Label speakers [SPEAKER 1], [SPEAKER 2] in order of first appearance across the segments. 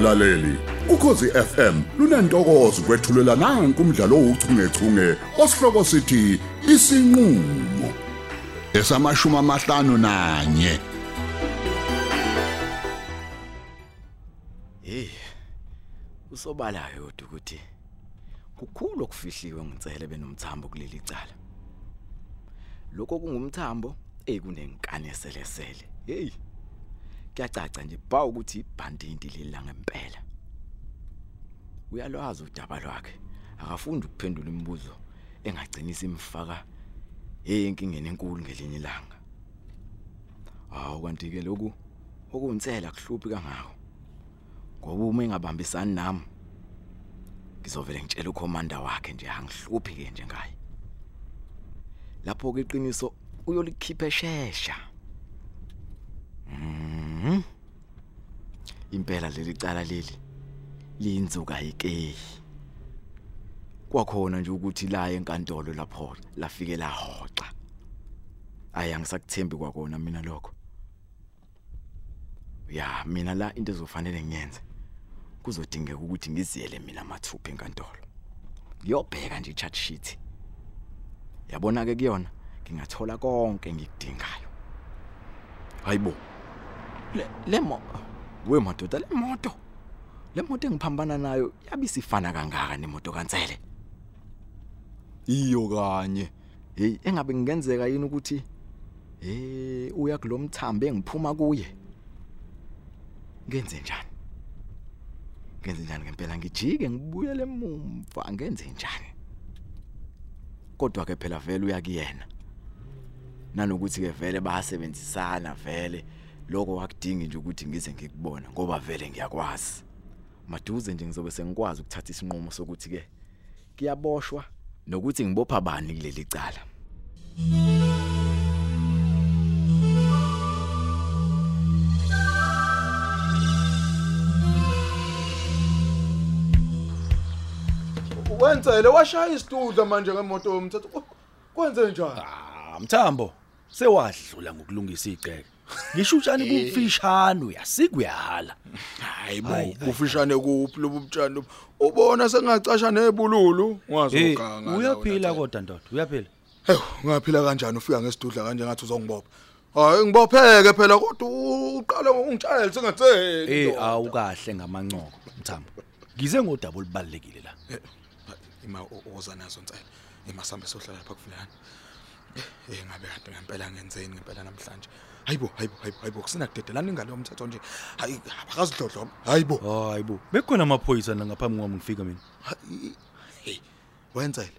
[SPEAKER 1] mlaleli ukhosi FM lunantokozo kwethulela nanku umdlalo ouchungechunge osihloko sithi isinqulo esamashumi amahlanu nanye
[SPEAKER 2] Hey. Usobalayo ukuthi kukhulu okufihliwe ngincele benomthambo kuleli cala. Lokho kungumthambo ekunenkane selesele. Hey. Kuyacaca nje ba ukuthi ibhandinti lila ngempela. Uyalwazi udaba lwakhe. Akafundi ukuphendula imibuzo engagcinisa imfaka enkingeni enkulu ngelinye ilanga. Hawu kanti ke lokhu okunsela kuhluphi kangako. ngoba uma engabambisani nami ngizovela ngitshela ukhomanda wakhe nje angihluphi ke nje ngaye lapho ke iqiniso uyolikhipha eshesha mhm impela leli cala leli linzuka ikeyi kwakhona nje ukuthi la enkantolo lapho lafike lahoxa. Ayi angisakuthembi kwakona mina lokho. Ya mina la into ezofanele ngiyenze kuzodingeka ukuthi ngiziyele mina mathupha enkantolo. Ngiyobheka nje i-chat sheet. Yabona ke kuyona ngingathola konke engikudingayo. Hayibo. Le lemo we madoda le moto. Le moto engiphambana nayo yabisifana kangaka nemoto kansele iyo kanye. Hey engabe ngingenzeka yini ukuthi eh uya kulomthambo engiphuma kuye? Ngenze njani? Ngenze njani ngempela? Ngijike ngibuyele emumva ngenze njani? Kodwa ke phela vele uyakuyena. Nanokuthi ke vele bayasebenzisana vele. Lokho wakudingi nje ukuthi ngize ngikubona ngoba vele ngiyakwazi. Maduze nje ngizobe sengikwazi ukuthatha isinqumo sokuthi ke kiyaboshwa nokuthi ngibopha bani kuleli cala.
[SPEAKER 3] Wenzele washaya isitudla manje ngemoto yomthetho. Kwenze njani?
[SPEAKER 4] Ah, Mthambo, sewadlula ngokulungisa igceke. Ngisho utshani bufishane uyasika uyahala. Hayi, hayi,
[SPEAKER 3] kufishane kuphi lobu butshani ubona sengacasha nebululu?
[SPEAKER 4] Hey,
[SPEAKER 3] ngazoganga
[SPEAKER 4] uyaphila kodwa ndoda, uyaphila.
[SPEAKER 3] hey ngaphila kanjani? Ufika ngesidudla kanje ngathi uzongibopha. Hayi ngibopheke phela kodwa uqala ngokungitshayela singatheni
[SPEAKER 4] Eh, awukahle ngamancoko, Mthambo. Ngize ngodaba olubalekile la.
[SPEAKER 3] ima oza nazo nsela imasambe sohlala lapha kufulani eh ngabe kanti ngempela ngenzeni ngempela namhlanje. Hayibo hayibo hayibo hayibo kusina kudedelana ingalo yomthetho nje. Hayi abakazidlodlo hayibo.
[SPEAKER 4] Hayibo, bekhona amaphoyisa la ngaphambi kwami ngifika mina.
[SPEAKER 3] Hayi, hey wenzele.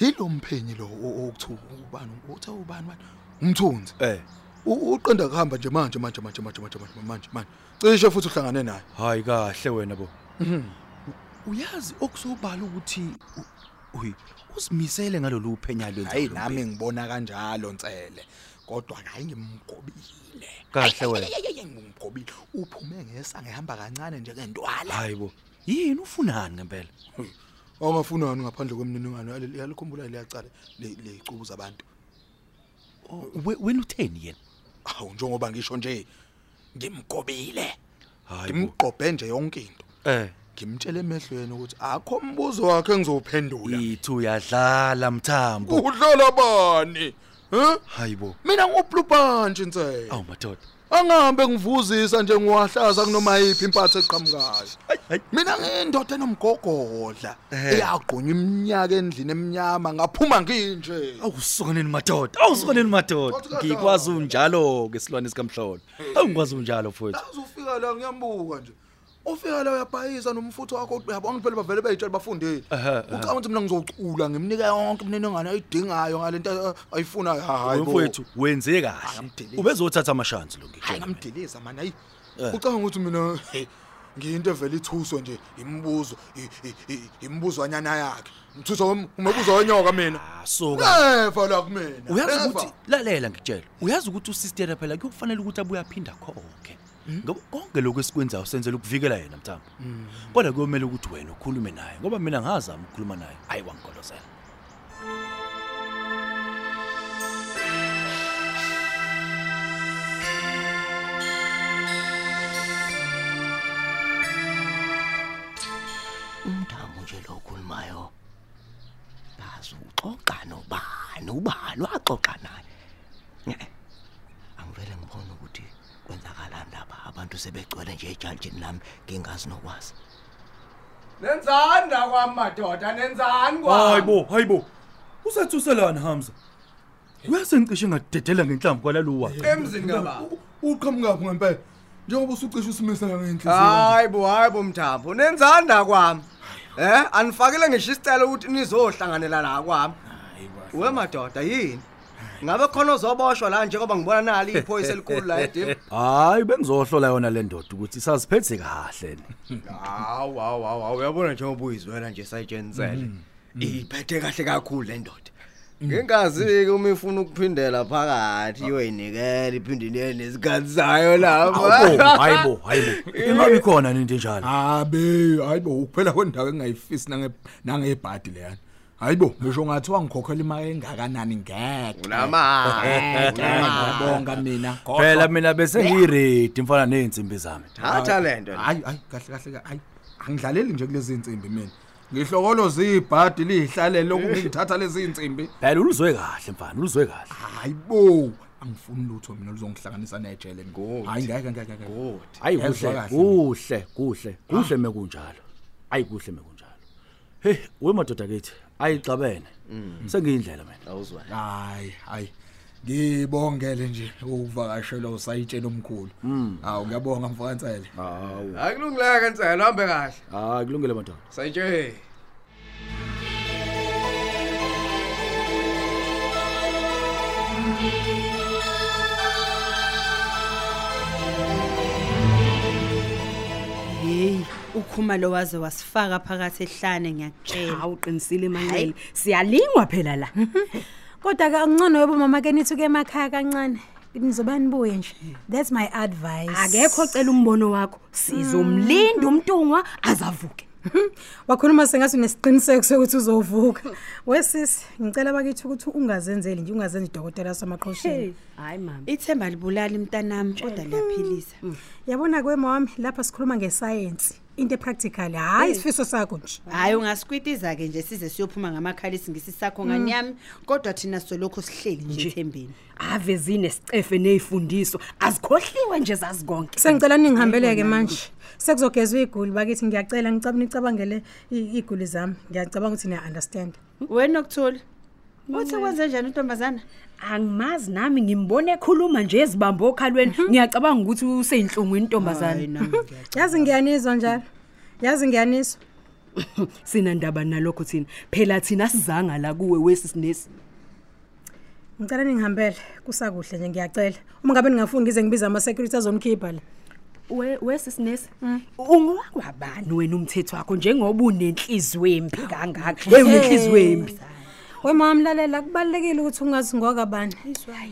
[SPEAKER 3] Yilo mphenyi lo o- okuthu ubani uthe ubani manje umthunzi.
[SPEAKER 4] Eh,
[SPEAKER 3] U- uqenda kuhamba nje manje manje manje manje manje manje manje manje. Cishe futhi uhlangane naye.
[SPEAKER 4] Hayi kahle wena bo. Uyazi okusobala ukuthi u- uyi usimisele ngalolu uphenya lwenza.
[SPEAKER 3] hayi nami ngibona kanjalo nsele kodwa hayi ngimgobile
[SPEAKER 4] Kahle wena.
[SPEAKER 3] ngimgobile uphume ngesa ngihamba kancane nje ngentwala
[SPEAKER 4] Hayibo. Yini ufunani ngempela?
[SPEAKER 3] awungafunani ngaphandle kwemininingwane yale- yalikhumbula liyacala lecubu zabantu
[SPEAKER 4] we- Wena utheni yena?
[SPEAKER 3] awu njengoba ngisho nje ngimgobile ngimqobhe nje yonke into
[SPEAKER 4] Eh,
[SPEAKER 3] ngimtshela emehlweni ukuthi akho umbuzo wakhe engizowuphendula
[SPEAKER 4] ithi uyadlala Mthambo.
[SPEAKER 3] udlala bani huh
[SPEAKER 4] Hayibo.
[SPEAKER 3] mina ngophlupha nje nsele
[SPEAKER 4] Awu madoda.
[SPEAKER 3] angahambe ngivuzisa nje ngiwahlaza kunoma yiphi impatho eqhamukayo
[SPEAKER 4] Hayi hayi.
[SPEAKER 3] mina ngindoda enomgogodla
[SPEAKER 4] Ehhe.
[SPEAKER 3] eyagqunywa iminyaka endlini eminyama ngaphuma nginje
[SPEAKER 4] Awusukaneni madoda. Awusukaneni madoda.
[SPEAKER 3] Wathi kahle.
[SPEAKER 4] Ngikwazi unjalo ke silwane sikamhlolo. Awungikwazi unjalo mfowethu.
[SPEAKER 3] azofika la ngiyambuka nje ufika la uyabhayiza nomfutho wakho uqhaba ngiphele bavele bayitshela
[SPEAKER 4] bafunde.
[SPEAKER 3] Ucabanga ukuthi mina ngizocula ngimnika yonke mina engane ayidingayo ngalento ayifuna ah, hayi
[SPEAKER 4] mfowethu wenze kahle. Ubezothatha amashansi lo ngisho
[SPEAKER 3] ngamdeleza mana hayi.
[SPEAKER 4] Eh.
[SPEAKER 3] Ucabanga ukuthi mina ngiyinto evela ithuswe nje imibuzo imibuzo wanyana yakhe. Mthuswa umabuzo wenyoka mina.
[SPEAKER 4] Ah, soka.
[SPEAKER 3] Efa la kumina
[SPEAKER 4] uyazi ukuthi lalela ngitshela uyazi ukuthi usister phela kuyokufanele ukuthi abuye aphinda khokhe ngoba konke lokho esikwenzayo senzela ukuvikela yena mthambo kodwa kuyomela ukuthi wena ukhulume naye ngoba mina ngazama ukukhuluma naye. Hayi
[SPEAKER 5] wangolozela umthamo nje lo okhulumayo bazo uxoxa nobani? Ubani? Waxoxa sebegcwele nje ejaljini lami ngingazi nokwazi.
[SPEAKER 6] Nenzani la kwami? Madoda nenzani
[SPEAKER 4] hayibo hayibo usethuselana hamza. Uyasengicishe ngadedela ngenhlamvu kwalaluwa.
[SPEAKER 6] Emzini kababa.
[SPEAKER 3] Uqhamukapi ngempela. Njengoba usucishe usimisela ngenhliziyo.
[SPEAKER 6] Hayibo hayibo mthambo nenzani la kwami eh anifakile ngisho isicelo ukuthi nizohlanganela la kwami. We madoda yini? Ngabe khona uzoboshwa la njengoba ngibona nali iphoyisa elikhulu la edim
[SPEAKER 4] hayi bengizohlola yona le ndoda ukuthi isaziphethe kahle
[SPEAKER 6] hawu hawu hawu hawu, uyabona njengoba uyizwela nje sayitshentsele iphethe kahle kakhulu le ndoda. Ngingazi-ke uma ifuna ukuphindela phakathi iyoyinikela iphinde niye nesikhathi sayo lapha
[SPEAKER 4] hayibo hayibo hayibo ingabi khona into enjalo
[SPEAKER 3] abe hayibo ukuphela kwendawo engayifisi nange nangebhadi leyana. Hayibo ngisho ngathiwa ngikhokhela imali engakanani ngeke ngiyabonga mina.
[SPEAKER 4] Phela mina bese ngiredi mfana nezinsimbi zami.
[SPEAKER 6] Thatha le nto
[SPEAKER 3] hayi hayi kahle kahle hayi angidlaleli nje kulezi insimbi mina. Ngihlokoloza ibhadi lihlalele lokhu ngithatha lezi insimbi
[SPEAKER 4] phela uluzwe kahle mfana uluzwe kahle.
[SPEAKER 3] Hayibo angifuni lutho mina luzongihlanganisa nejele hayi ngeke ngeke ngeke.
[SPEAKER 4] Hayi
[SPEAKER 3] Yezwa
[SPEAKER 4] kuhle
[SPEAKER 3] kahle.
[SPEAKER 4] kuhle kuhle kuhle mekunjalo. Hayi kuhle mekunjalo. Hey we madoda kithi? Ayixabene sengiyindlela mina.
[SPEAKER 5] Awuzwa
[SPEAKER 3] hayi hayi. Ngibongele nje ukuvakashela usayitshela omkhulu hawu ngiyabonga mfakansele
[SPEAKER 6] hayi kulungileke nselo hambe kahle.
[SPEAKER 4] Hayi kulungile madoda
[SPEAKER 6] sayitshela
[SPEAKER 7] ukhumalo waze wasifaka phakathi ehlane ngiyakutshela
[SPEAKER 8] awuqinisile manqele siyalingwa phela la
[SPEAKER 9] Kodwa ke angcono yebo mama ke nithi ke emakhaya kancane. Nizoba nibuye nje. That's my advice.
[SPEAKER 8] akekho cela umbono wakho sizomlinda umntungwa azavuke
[SPEAKER 9] Wakhuluma sengathi unesiqiniseko sokuthi uzovuka. Wesisi, ngicela bakithi ukuthi ungazenzeli nje ungazenzi dokotela samaqhosheni.
[SPEAKER 8] hayi mama
[SPEAKER 7] ithemba libulala imntanami kodwa liyaphilisa
[SPEAKER 9] Yabona kwe mama lapha sikhuluma ngescience. Into epractical hayi isifiso sakho nje.
[SPEAKER 7] hayi ungasikwitiza ke nje size siyophuma ngamakhalisi ngisisakho ngani yami kodwa thina solokho sihleli nje ethembeni
[SPEAKER 8] ave zine sicefe nezifundiso azikhohliwe nje zazikonke
[SPEAKER 9] Sengicela ningihambeleke manje. Sekuzogezwa iguli bakithi ngiyacela ngicabanga nicabangele i- iguli zami. Ngiyacabanga ukuthi niya understand.
[SPEAKER 7] wena okuthula uthi kwenze njani untombazana
[SPEAKER 8] angimazi nami ngimbone ekhuluma nje ezibambe okhalweni ngiyacabanga ukuthi useyinhlungwini intombazane.
[SPEAKER 7] Nami
[SPEAKER 9] Yazi ngiyanizwa njalo. Yazi ngiyanizwa.
[SPEAKER 8] sina ndaba nalokho thina. Phela thina sizanga la kuwe wesisinesi
[SPEAKER 9] Ngicela ningihambele kusakuhle nje ngiyacela. Uma ngabe ningafuni ngize ngibiza ama security azonikhipha la.
[SPEAKER 8] we wesisinesi ungowakwabani wena umthetho wakho njengoba unenhliziyo embi kangaka? Hey. Unenhliziyo embi.
[SPEAKER 9] Wemama lalela kubalekile ukuthi ungazi ngoka bani.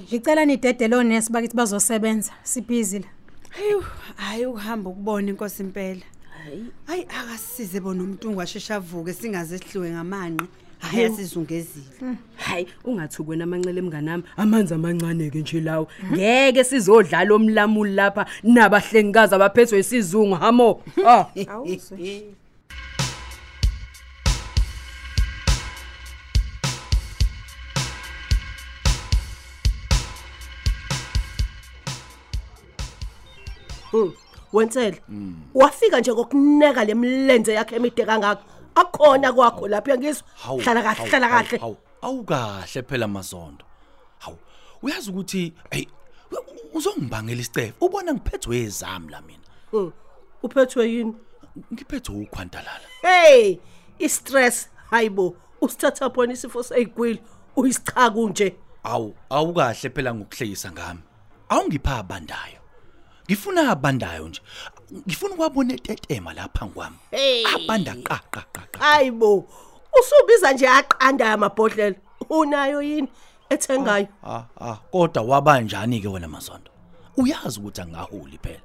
[SPEAKER 9] Ngicela nidedele onesi bakithi bazosebenza. Sibhizi la.
[SPEAKER 7] hayi hayi ukuhamba ukubona inkosi impela. Hayi. Akasize bona umuntu washesha avuke singaze sihliwe ngamanqe. Hayi asizungezile
[SPEAKER 8] hayi ungathuki wena amanxele emnganami amanzi amancane ke nje lawo. Ngeke sizodlala omlamuli lapha nabahlengikazi abaphethwe isizungu hamo. Ah.
[SPEAKER 5] Wensele. Wafika nje kokuneka lemlenze yakhe emide kangaka. Akhona kwakho lapha uyangizwa
[SPEAKER 4] Hawu,
[SPEAKER 5] hlala kahle
[SPEAKER 4] hawu,
[SPEAKER 5] hlala
[SPEAKER 4] hawu,
[SPEAKER 5] kahle.
[SPEAKER 4] hawu, awukahle phela mazondo. Hawu. Uyazi ukuthi hey uzongibangela isicefe ubona ngiphethwe ezami la mina.
[SPEAKER 5] Hmm, uphethwe yini?
[SPEAKER 4] Ngiphethwe ukhwantalala.
[SPEAKER 5] Hey i-stress hayibo usithatha phona isifo seyigwili uyisichaku nje.
[SPEAKER 4] Awu awukahle phela ngokuhlekisa ngami. Awungipha abandayo. Ngifuna abandayo nje ngifuna ukwabona etetema lapha ngwami
[SPEAKER 5] Hey.
[SPEAKER 4] abanda qa qa qa qa
[SPEAKER 5] hayibo usubiza nje aqanda amabhodlela unayo yini ethengayo
[SPEAKER 4] ah ah kodwa wabanjani ke wena mazondo uyazi ukuthi angaholi phela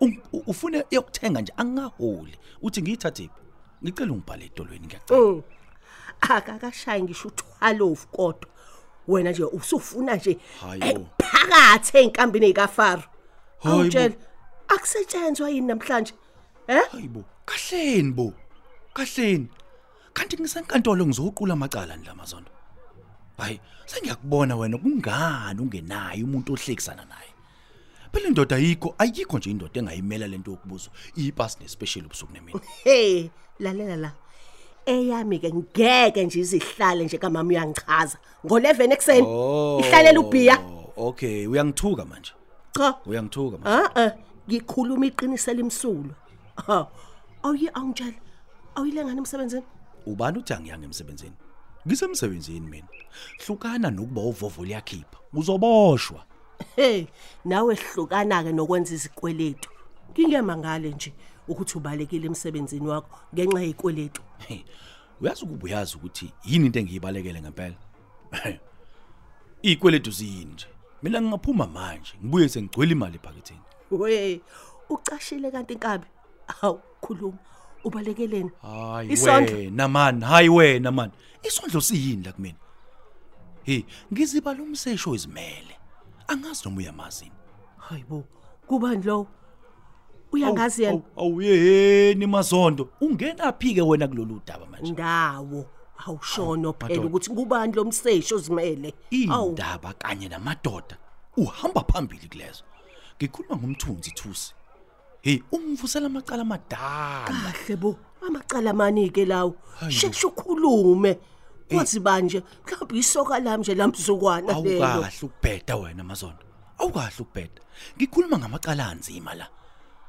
[SPEAKER 4] U- u- ufune yokuthenga nje angaholi uthi ngiyithathe ngicela ungibhale edolweni ngiyacela
[SPEAKER 5] Mm. akakashayi ngisho u12 kodwa wena nje usufuna nje
[SPEAKER 4] Hayibo.
[SPEAKER 5] phakathi einkambini ezikafaro
[SPEAKER 4] Hayibo.
[SPEAKER 5] Awutshela akusetshenzwa yini namhlanje? Eh
[SPEAKER 4] hayibo kahleni bo. Kahleni. Kanti ngisenkantolo ngizoqula amacala ni la mazondo. Hayi sengiyakubona wena kungani ungenayo umuntu ohlekisana naye? Phela indoda ayikho ayikho nje indoda engayimela lento yokubuza. Ipasi nespecial ubusuku nemini.
[SPEAKER 10] Hey lalela la. Eyami ke ngeke nje izihlale nje kamama uyangichaza. Ngo11 ekseni ihlalela ubhiya.
[SPEAKER 4] okay. Uyangithuka manje.
[SPEAKER 10] Cha.
[SPEAKER 4] Uyangithuka manje
[SPEAKER 10] ah ah ngikhuluma iqiniselo imsulo. Ha. Awuyi awungitshela awuyilengana emsebenzini?
[SPEAKER 4] Ubani uthi angiyanga emsebenzini? Ngisemsebenzini mina. Hlukana nokuba uvovo liyakhipha. Uzoboshwa.
[SPEAKER 10] Hey nawe hlukana ke nokwenza izikweletu. Ngingema nje ukuthi ubalekile emsebenzini wakho ngenxa yezikweletu.
[SPEAKER 4] Uyazi ukuba uyazi ukuthi yini into engiyibalekele ngempela? Ikweletu ziyini nje? Mina ngingaphuma manje ngibuye sengigcwele imali ephaketheni.
[SPEAKER 10] We ucashile kanti inkabi awu khuluma ubalekeleni.
[SPEAKER 4] Hayi
[SPEAKER 10] Isondlo.
[SPEAKER 4] wena man hayi wena man. Isondlo siyini la kumina? Hey ngiziba lo msesho wezimele angazi noma uyamazini
[SPEAKER 10] hayibo kubani lo? Uyangazi yena?
[SPEAKER 4] awuyeheni mazondo. Ungenaphi ke wena kulolu daba manje.
[SPEAKER 10] Ndawo. Awushono phela ukuthi kubani lo msesho zimele Awu,
[SPEAKER 4] indaba kanye namadoda. Uhamba phambili kulezo. Ngikhuluma ngomthunzi thusi. Hey ungivusela amacala amadala.
[SPEAKER 10] Kahle bo. Amacala amanike lawo. Sheshe ukhulume. Kwazi banje? Mhlawumbe isoka lami nje lamzukwana lelo.
[SPEAKER 4] Awukahle ukubheda wena mazondo. Awukahle ukubheda. Ngikhuluma ngamacala anzima la.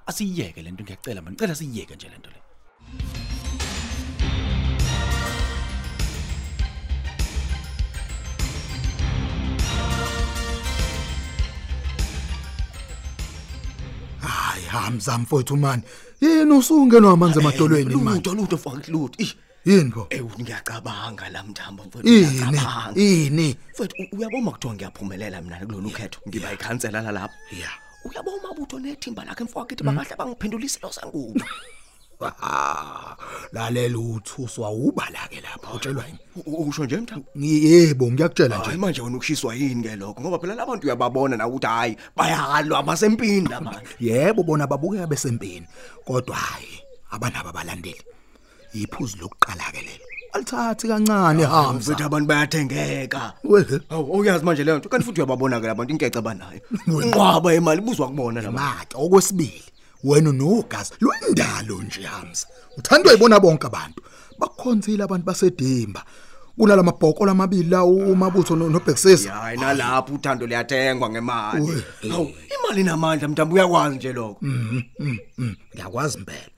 [SPEAKER 4] Asiyeke lento ngiyacela manje. Ngicela siyeke nje lento le.
[SPEAKER 3] Hayi hamza mfowethu mani. Yini usungenwa amanzi emadolweni manje
[SPEAKER 6] lutho lutho mfowethu lutho. Ish.
[SPEAKER 3] Yini pho?
[SPEAKER 6] Eh ngiyacabanga la mthambo mfowethu
[SPEAKER 3] ini
[SPEAKER 6] ngiyacabanga.
[SPEAKER 3] Ini
[SPEAKER 6] mfowethu u- uyabona kuthiwa ngiyaphumelela mina kulolu khetho ngiba ikhansela la lapha.
[SPEAKER 3] Ya.
[SPEAKER 6] Uyabona umabutho nethimba lakhe mfowethu bangahle bangiphendulise lo sangubo.
[SPEAKER 3] Ah, lalela uthuswa ubala ke lapha utshelwa yini?
[SPEAKER 6] U- u- usho nje mthambo
[SPEAKER 3] yebo ngiyakutshela nje.
[SPEAKER 6] Hayi manje wena ukhishiswa yini ke lokho? Ngoba phela labantu uyababona na ukuthi hayi bayakalwa basempini lamanje
[SPEAKER 3] yebo bona babukeka besempini kodwa hayi abanabo abalandeli. Iphuzu lokuqala ke lelo. Alithathi kancane hamza.
[SPEAKER 6] mfowethu abantu bayathengeka.
[SPEAKER 3] Wehe.
[SPEAKER 6] awu uyazi manje leyo nto kanti futhi uyababona ke labantu inkece abanayo. Inqwaba imali ibuzwa kubona la
[SPEAKER 3] maka okwesibili. Wena unogazi lwendalo nje hamza. Uthandwa ibona bonke abantu. Bakukhonzile abantu basedimba kunala mabhoko lamabili la umabutho no- nobhekisisa
[SPEAKER 6] hayi nalapho uthando liyathengwa ngemali. Awu imali namandla mntambo uyakwazi nje lokho.
[SPEAKER 3] Mhm, mhm, mhm. ngiyakwazi impela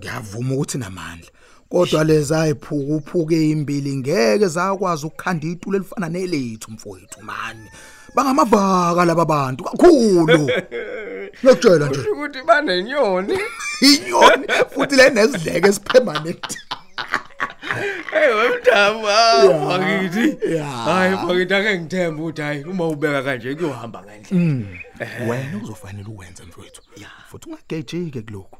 [SPEAKER 3] ngiyavuma ukuthi namandla. Kodwa leza ayiphuka uphuke imbili ngeke zakwazi ukukhanda itulo elifana nelethu mfowethu mani. Bangamavaka laba bantu kakhulu. Ngiyakutshela nje.
[SPEAKER 6] Ukuthi banenyoni.
[SPEAKER 3] Inyoni futhi le nezidleke esipermanent
[SPEAKER 6] hey wemntambo hawu bakithi
[SPEAKER 3] ya.
[SPEAKER 6] hayi bakithi ake ngithemba ukuthi hayi uma ubeka kanje kuyohamba ngendlela
[SPEAKER 3] wena uzofanele uwenze mfowethu. Futhi ungagejike kuloko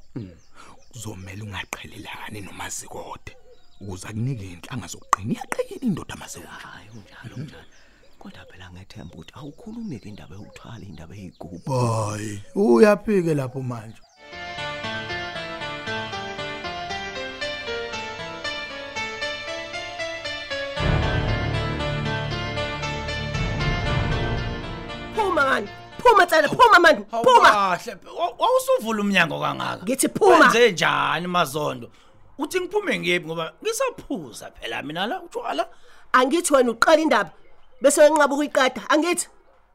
[SPEAKER 3] kuzomela ungaqhelelani nomazikode ukuze akunike inhlanga zokuqina iyaqina indoda amazikode
[SPEAKER 6] hayi unjalo unjalo. Kodwa phela ngethemba ukuthi awukhulumi ke indaba yokuthwala indaba yezigubu
[SPEAKER 3] hayi uyaphike lapho manje?
[SPEAKER 10] Phuma mani phuma tsala phuma mani phuma!
[SPEAKER 4] Kahle wawusuvula umnyango kangaka?
[SPEAKER 10] Ngithi phuma.
[SPEAKER 4] wenze njani mazondo? Uthi ngiphume ngiyephi ngoba ngisaphuza phela mina la utshwala?
[SPEAKER 10] Angithi wena uqala indaba. Bese wenqaba ukuyiqeda angithi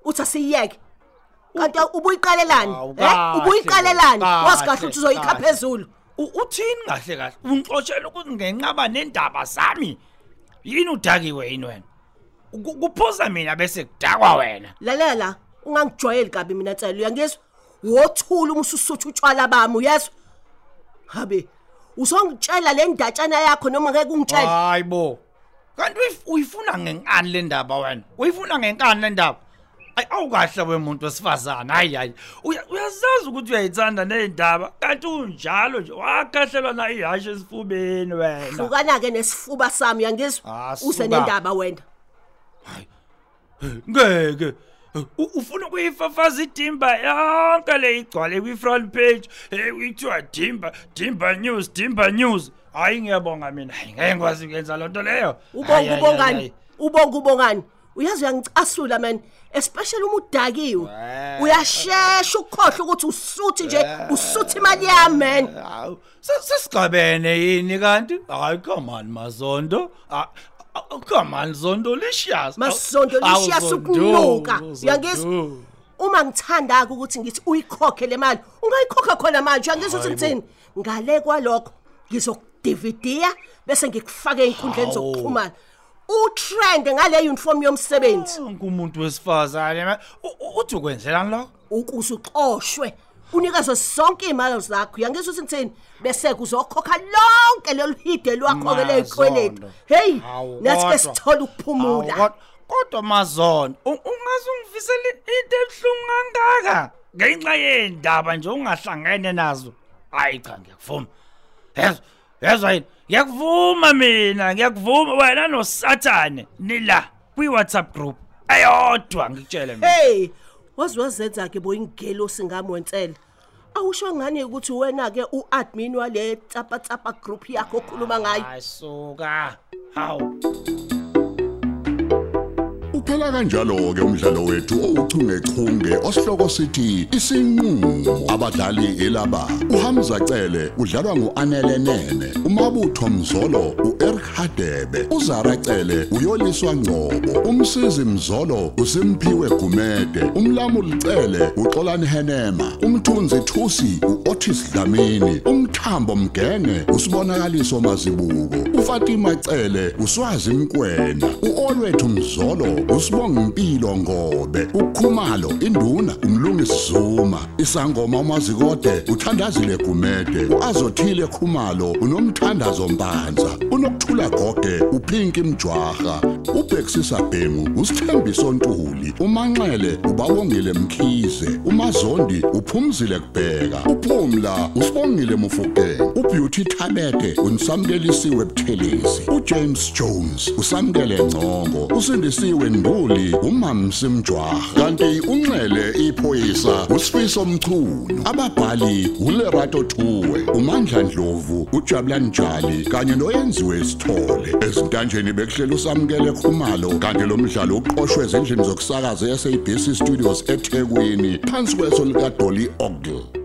[SPEAKER 10] uthi asiyeke kanti ubuyiqalelani
[SPEAKER 4] Hawu,
[SPEAKER 10] eh
[SPEAKER 4] kahle,
[SPEAKER 10] ubuyiqalelani?
[SPEAKER 4] kahle,
[SPEAKER 10] wazi kahle ukuthi uzoyikha
[SPEAKER 4] kahle.
[SPEAKER 10] phezulu.
[SPEAKER 4] U- uthini kahle kahle? Ungixoshela ukuthi ngenqaba nendaba zami. Yini udakiwe yini wena? Ku- kuphosa mina bese kudakwa wena.
[SPEAKER 10] Lalela la ungangijwayeli kabi mina tsela uyangizwa? Wothula uma ususutha utshwala bami uyezwa habe uzongitshela le ndatshana yakho noma ngeke ungitshele?
[SPEAKER 4] Hayibo kanti uyif- uyifuna ngenkani le ndaba wena? Uyifuna ngenkani le ndaba? Ayi awukahle wemuntu wesifazana hayi hayi. Uya- uyazazi ukuthi uyayithanda ney'ndaba kanti unjalo nje wakahlelwa na ihashe esifubeni wena?
[SPEAKER 10] Hlukana-ke nesifuba sami uyangizwa
[SPEAKER 4] Ah,
[SPEAKER 10] uze
[SPEAKER 4] suka.
[SPEAKER 10] nendaba wena.
[SPEAKER 4] Ngeke. U- ufuna ukuyifafaza idimba yonke le igcwale kwi-front page um kuthiwa dimba dimba news dimba news. Hhayi ngiyabonga mina. Hayi ngeke ngikwazi ukuyenza loo nto leyo.
[SPEAKER 10] Ubonga ubongani ubonga ubongani uyazi uyangicasula man. Especially uma udakiwe. Uyashesha ukukhohle ukuthi usuthi nje usuthi imali yami man.
[SPEAKER 4] Hawu, se- sesigabene yini kanti? Hayi come on Mazondo. Ah, ah, Come on Zondo lishiyas.
[SPEAKER 10] Masondo
[SPEAKER 4] Hawu,
[SPEAKER 10] lishiya
[SPEAKER 4] Zondo,
[SPEAKER 10] sukunuka
[SPEAKER 4] Zondo.
[SPEAKER 10] uyangizwa? Uma ngithanda ukuthi ngithi uyikhokhe le mali ungayikhokha khona manje uyangizwa ukuthi ngithini ngale kwalokho ngizokudividiya bese ngikufaka einkundleni
[SPEAKER 4] Hawu.
[SPEAKER 10] zokuxhumana. Utrend ngale uniform yomsebenzi.
[SPEAKER 4] Ngumuntu wesifazane ma- u- u- uthi ukwenzelani lokho?
[SPEAKER 10] ukuze uxoshwe unikazwe zonke imali zakho. Uyangizwa ukuthi ngithini? Bese kuzokhokha lonke lolu hide lwakho lezikweletu
[SPEAKER 4] Mazondo.
[SPEAKER 10] hey
[SPEAKER 4] Hawu,
[SPEAKER 10] nathi ke
[SPEAKER 4] kodwa-
[SPEAKER 10] sithola
[SPEAKER 4] Hawu,
[SPEAKER 10] ukuphumula.
[SPEAKER 4] Kod- Kodwa. Mazondo, u- ungaze ungivisele into ebhlungu kangaka? Ngenxa yendaba nje ungahlangene nazo. Hayi cha ngiyakuvuma. Yezwa, yezwa yini? Ngiyakuvuma mina, ngiyakuvuma wena noSathane nila kwi WhatsApp group. Ayodwa ngikutshele mina.
[SPEAKER 10] hey wazi wazenza ke boyingelo singami wensela awusho ngani ukuthi wena ke uadmin wale tsapa tsapa group yakho okhuluma ngayo
[SPEAKER 4] Ayisuka. Hawu.
[SPEAKER 1] Uphela kanjalo ke umdlalo wethu ouchungechunge osihloko sithi isinqulo. Abadlali elaba uHamza Cele udlalwa nguAnele Nene umabutho Mzolo uEric Hadebe uZara Cele uyoliswa Ngcobo umsizi Mzolo uSimphiwe Gumede umlamuli Cele uXolani Henema umthunzi Thusi uOtis Dlamini umthambo Mgenge usibonakaliso mazibuko uFatima Cele uswazi Mkwena uOlwethu Mzolo usibonga impilo ngobe ukhumalo induna umlungisi Zuma isangoma umazikode uthandazile Gumede uazothile khumalo unomthandazo Mpanza unokuthula gogwe uphinki Mjwaha ubhexisa Bhemu usithembiso Ntuli umanxele ubawongile Mkhize umazondi uphumzile kubheka uphumla usibongile Mufukeng ubeauty Thabete unsamkelisiwe Buthelezi uJames Jones usamkele Ngcongo usindisiwe Nduli umamsi Mjwaha kanti unxele iphoyisa usifiso Mchunu ababhali uLerato Thuwe uMandla Dlovu uJabulani Njali kanye noyenziwe Sithole. Ezintanjeni bekuhlela usamkele Khumalo kanti lo mdlalo uqoqwwe ezindlini zokusakaza eSABC Studios eThekwini phansi kweso lika Dolly Ogle.